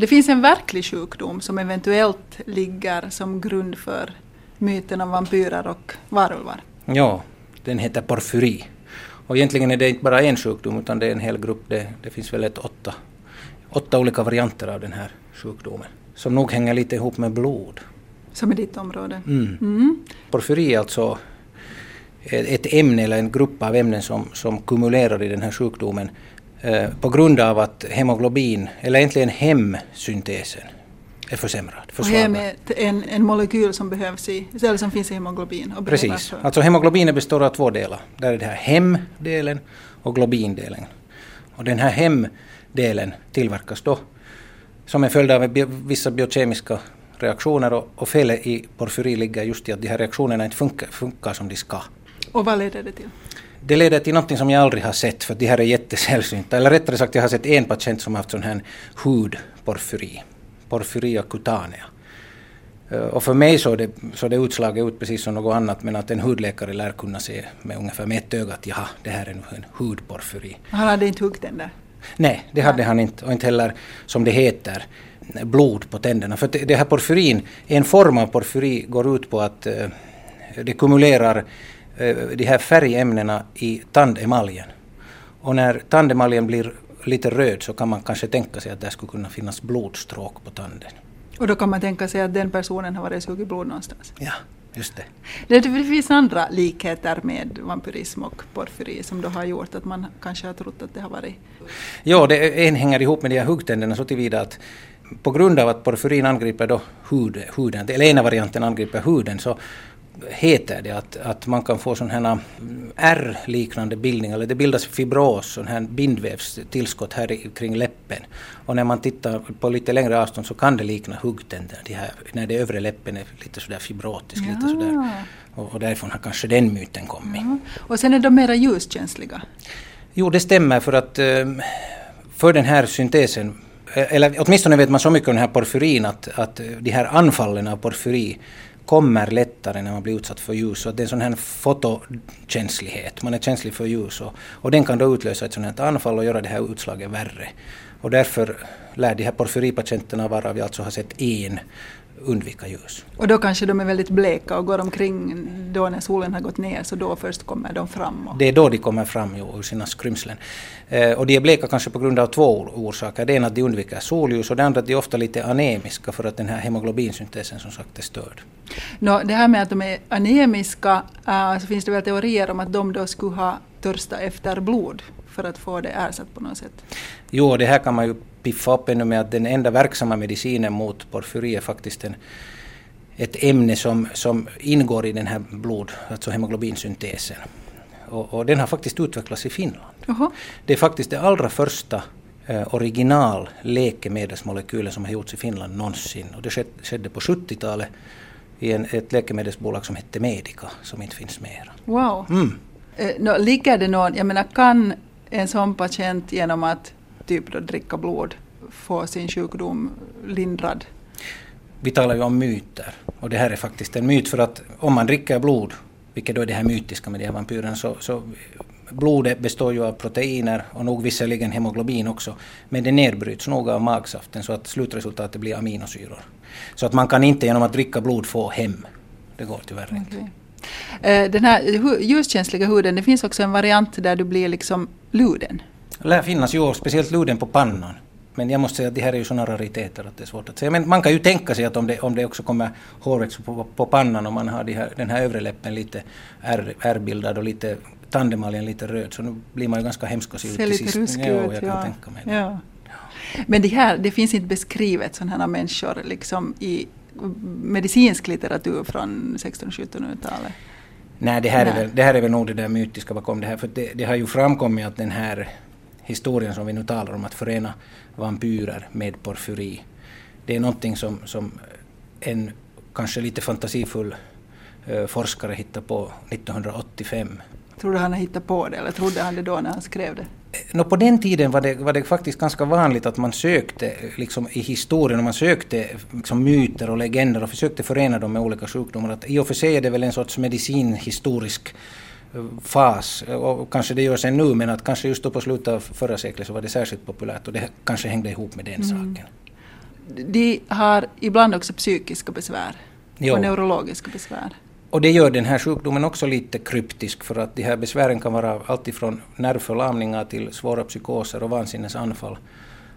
Det finns en verklig sjukdom som eventuellt ligger som grund för myten om vampyrer och varulvar. Ja, den heter porfyri. Och egentligen är det inte bara en sjukdom utan det är en hel grupp. Det, det finns väl ett åtta, åtta olika varianter av den här sjukdomen. Som nog hänger lite ihop med blod. Som är ditt område. Mm. Mm. Porfyri är alltså ett ämne eller en grupp av ämnen som, som kumulerar i den här sjukdomen på grund av att hemoglobin, eller egentligen hemsyntesen, är försämrad. Och hem är en, en molekyl som behövs i, eller som finns i hemoglobin. Och Precis, alltså hemoglobinet består av två delar. Där är det här hemdelen och globindelen. Och den här hemdelen tillverkas då som en följd av vissa biokemiska reaktioner och, och felet i porfyri ligger just i att de här reaktionerna inte funkar, funkar som de ska. Och vad leder det till? Det leder till något som jag aldrig har sett, för de här är jättesällsynta. Eller rättare sagt, jag har sett en patient som har haft sån här hudporfyri, porfyria cutanea. Eh, och för mig såg det, så det utslaget ut precis som något annat, men att en hudläkare lär kunna se med ungefär med ett öga att jaha, det här är nu en hudporfyri. Han hade inte huggtänder? Nej, det hade han inte. Och inte heller, som det heter, blod på tänderna. För det här porfyrin, en form av porfyri går ut på att eh, det kumulerar de här färgämnena i tandemaljen. Och när tandemaljen blir lite röd så kan man kanske tänka sig att det skulle kunna finnas blodstråk på tanden. Och då kan man tänka sig att den personen har varit sugit blod någonstans? Ja, just det. Det finns andra likheter med vampyrism och porfyri som då har gjort att man kanske har trott att det har varit... Ja, det en hänger ihop med de här huggtänderna så tillvida att på grund av att porfyrin angriper då hud, huden, eller ena varianten angriper huden, så heter det att, att man kan få sådana här R-liknande bildningar, eller det bildas fibros, sån här bindvävstillskott här kring läppen. Och när man tittar på lite längre avstånd så kan det likna huggtänder, de här, när det övre läppen är lite sådär fibrotisk, ja. lite sådär. Och, och därifrån har kanske den myten kommit. Ja. Och sen är de mera ljuskänsliga? Jo, det stämmer för att eh, för den här syntesen eller åtminstone vet man så mycket om den här porfyrin att, att de här anfallen av porfyri kommer lättare när man blir utsatt för ljus. Så det är en sån här fotokänslighet, man är känslig för ljus och, och den kan då utlösa ett sånt här anfall och göra det här utslaget värre. Och därför lär de här porfyripatienterna varav vi alltså har sett en undvika ljus. Och då kanske de är väldigt bleka och går omkring då när solen har gått ner så då först kommer de fram? Och... Det är då de kommer fram ur sina skrymslen. Eh, och de är bleka kanske på grund av två orsaker. Det ena att de undviker solljus och det andra att de är ofta lite anemiska för att den här hemoglobinsyntesen som sagt är störd. Nå, det här med att de är anemiska uh, så finns det väl teorier om att de då skulle ha törsta efter blod för att få det ersatt på något sätt? Jo, det här kan man ju piffa upp ännu med att den enda verksamma medicinen mot porfyri är faktiskt en, ett ämne som, som ingår i den här blod, alltså hemoglobinsyntesen. Och, och den har faktiskt utvecklats i Finland. -huh. Det är faktiskt det allra första eh, original läkemedelsmolekylen som har gjorts i Finland någonsin. Och det skedde, skedde på 70-talet i en, ett läkemedelsbolag som hette Medica, som inte finns mer. Wow. Mm. Eh, no, ligger det någon, jag menar kan en sån patient genom att typ då dricka blod få sin sjukdom lindrad? Vi talar ju om myter och det här är faktiskt en myt för att om man dricker blod, vilket då är det här mytiska med de här vampyrerna, så, så blodet består ju av proteiner och nog visserligen hemoglobin också, men det nedbryts nog av magsaften så att slutresultatet blir aminosyror. Så att man kan inte genom att dricka blod få hem. Det går tyvärr inte. Eh, den här ljuskänsliga huden, det finns också en variant där du blir liksom luden. Lär finnas ju, speciellt luden på pannan. Men jag måste säga att det här är ju sådana rariteter att det är svårt att säga. Men man kan ju tänka sig att om det, om det också kommer hårväxt på, på pannan och man har de här, den här övre läppen lite ärrbildad och lite tandemaljen lite röd så nu blir man ju ganska hemsk till sist. Ser lite ruskig ut, jag kan tänka mig det. Ja. Men det här, det finns inte beskrivet sådana här människor liksom i medicinsk litteratur från 1600-1700-talet? Nej, det här, Nej. Är väl, det här är väl nog det där mytiska bakom det här. För det, det har ju framkommit att den här historien som vi nu talar om, att förena vampyrer med porfyri, det är någonting som, som en kanske lite fantasifull uh, forskare hittade på 1985. Tror du han har hittat på det eller trodde han det då när han skrev det? No, på den tiden var det, var det faktiskt ganska vanligt att man sökte liksom, i historien, och man sökte liksom, myter och legender och försökte förena dem med olika sjukdomar. Att I och för sig är det väl en sorts medicinhistorisk eh, fas, och kanske det görs ännu, men att kanske just då på slutet av förra seklet så var det särskilt populärt och det kanske hängde ihop med den mm. saken. De har ibland också psykiska besvär Jo. och neurologiska besvär. Och det gör den här sjukdomen också lite kryptisk för att de här besvären kan vara alltifrån nervförlamningar till svåra psykoser och vansinnesanfall.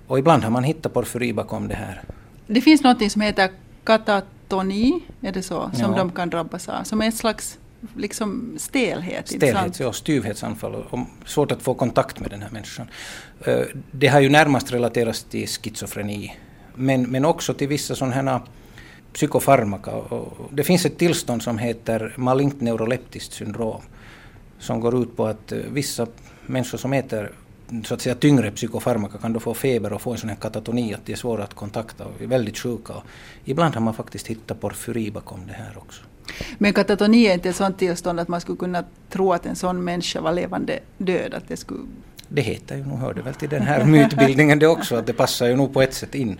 Och ibland har man hittat porfyri bakom det här. Det finns något som heter katatoni, är det så, som Ja. de kan drabbas av, som är ett slags liksom stelhet. Stelhet, ja, styvhetsanfall och svårt att få kontakt med den här människan. Eh, Det har ju närmast relaterats till schizofreni, men, men också till vissa sådana här psykofarmaka. Det finns ett tillstånd som heter malignt neuroleptiskt syndrom, som går ut på att eh, vissa människor som äter så att säga tyngre psykofarmaka kan då få feber och få en sån här katatoni att de är svåra att kontakta och är väldigt sjuka. Och ibland har man faktiskt hittat porfyri bakom det här också. Men katatoni är inte ett sådant tillstånd att man skulle kunna tro att en sån människa var levande död. Att det skulle... Det heter ju, nu hör det väl till den här mytbildningen det också, att det passar ju nog på ett sätt in.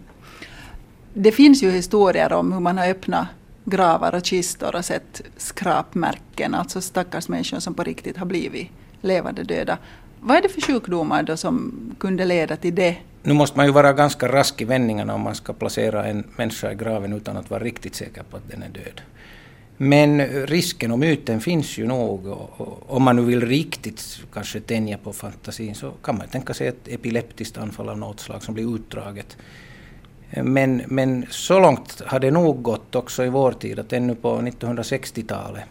Det finns ju historier om hur man har öppnat gravar och kistor och sett skrapmärken, alltså stackars människor som på riktigt har blivit levande döda. Vad är det för sjukdomar då som kunde leda till det? Nu måste man ju vara ganska rask i vändningarna om man ska placera en människa i graven utan att vara riktigt säker på att den är död. Men risken och myten finns ju nog och, och om man nu vill riktigt kanske tänja på fantasin så kan man tänka sig ett epileptiskt anfall av något slag som blir utdraget. Men, men så långt har det nog gått också i vår tid att ännu på 1960-talet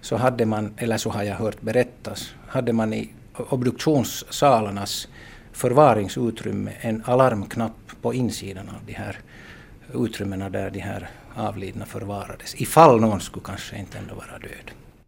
så hade man, eller så har jag hört berättas, hade man i obduktionssalarnas förvaringsutrymme en alarmknapp på insidan av de här utrymmena där de här avlidna förvarades. Ifall någon skulle kanske inte ändå vara död.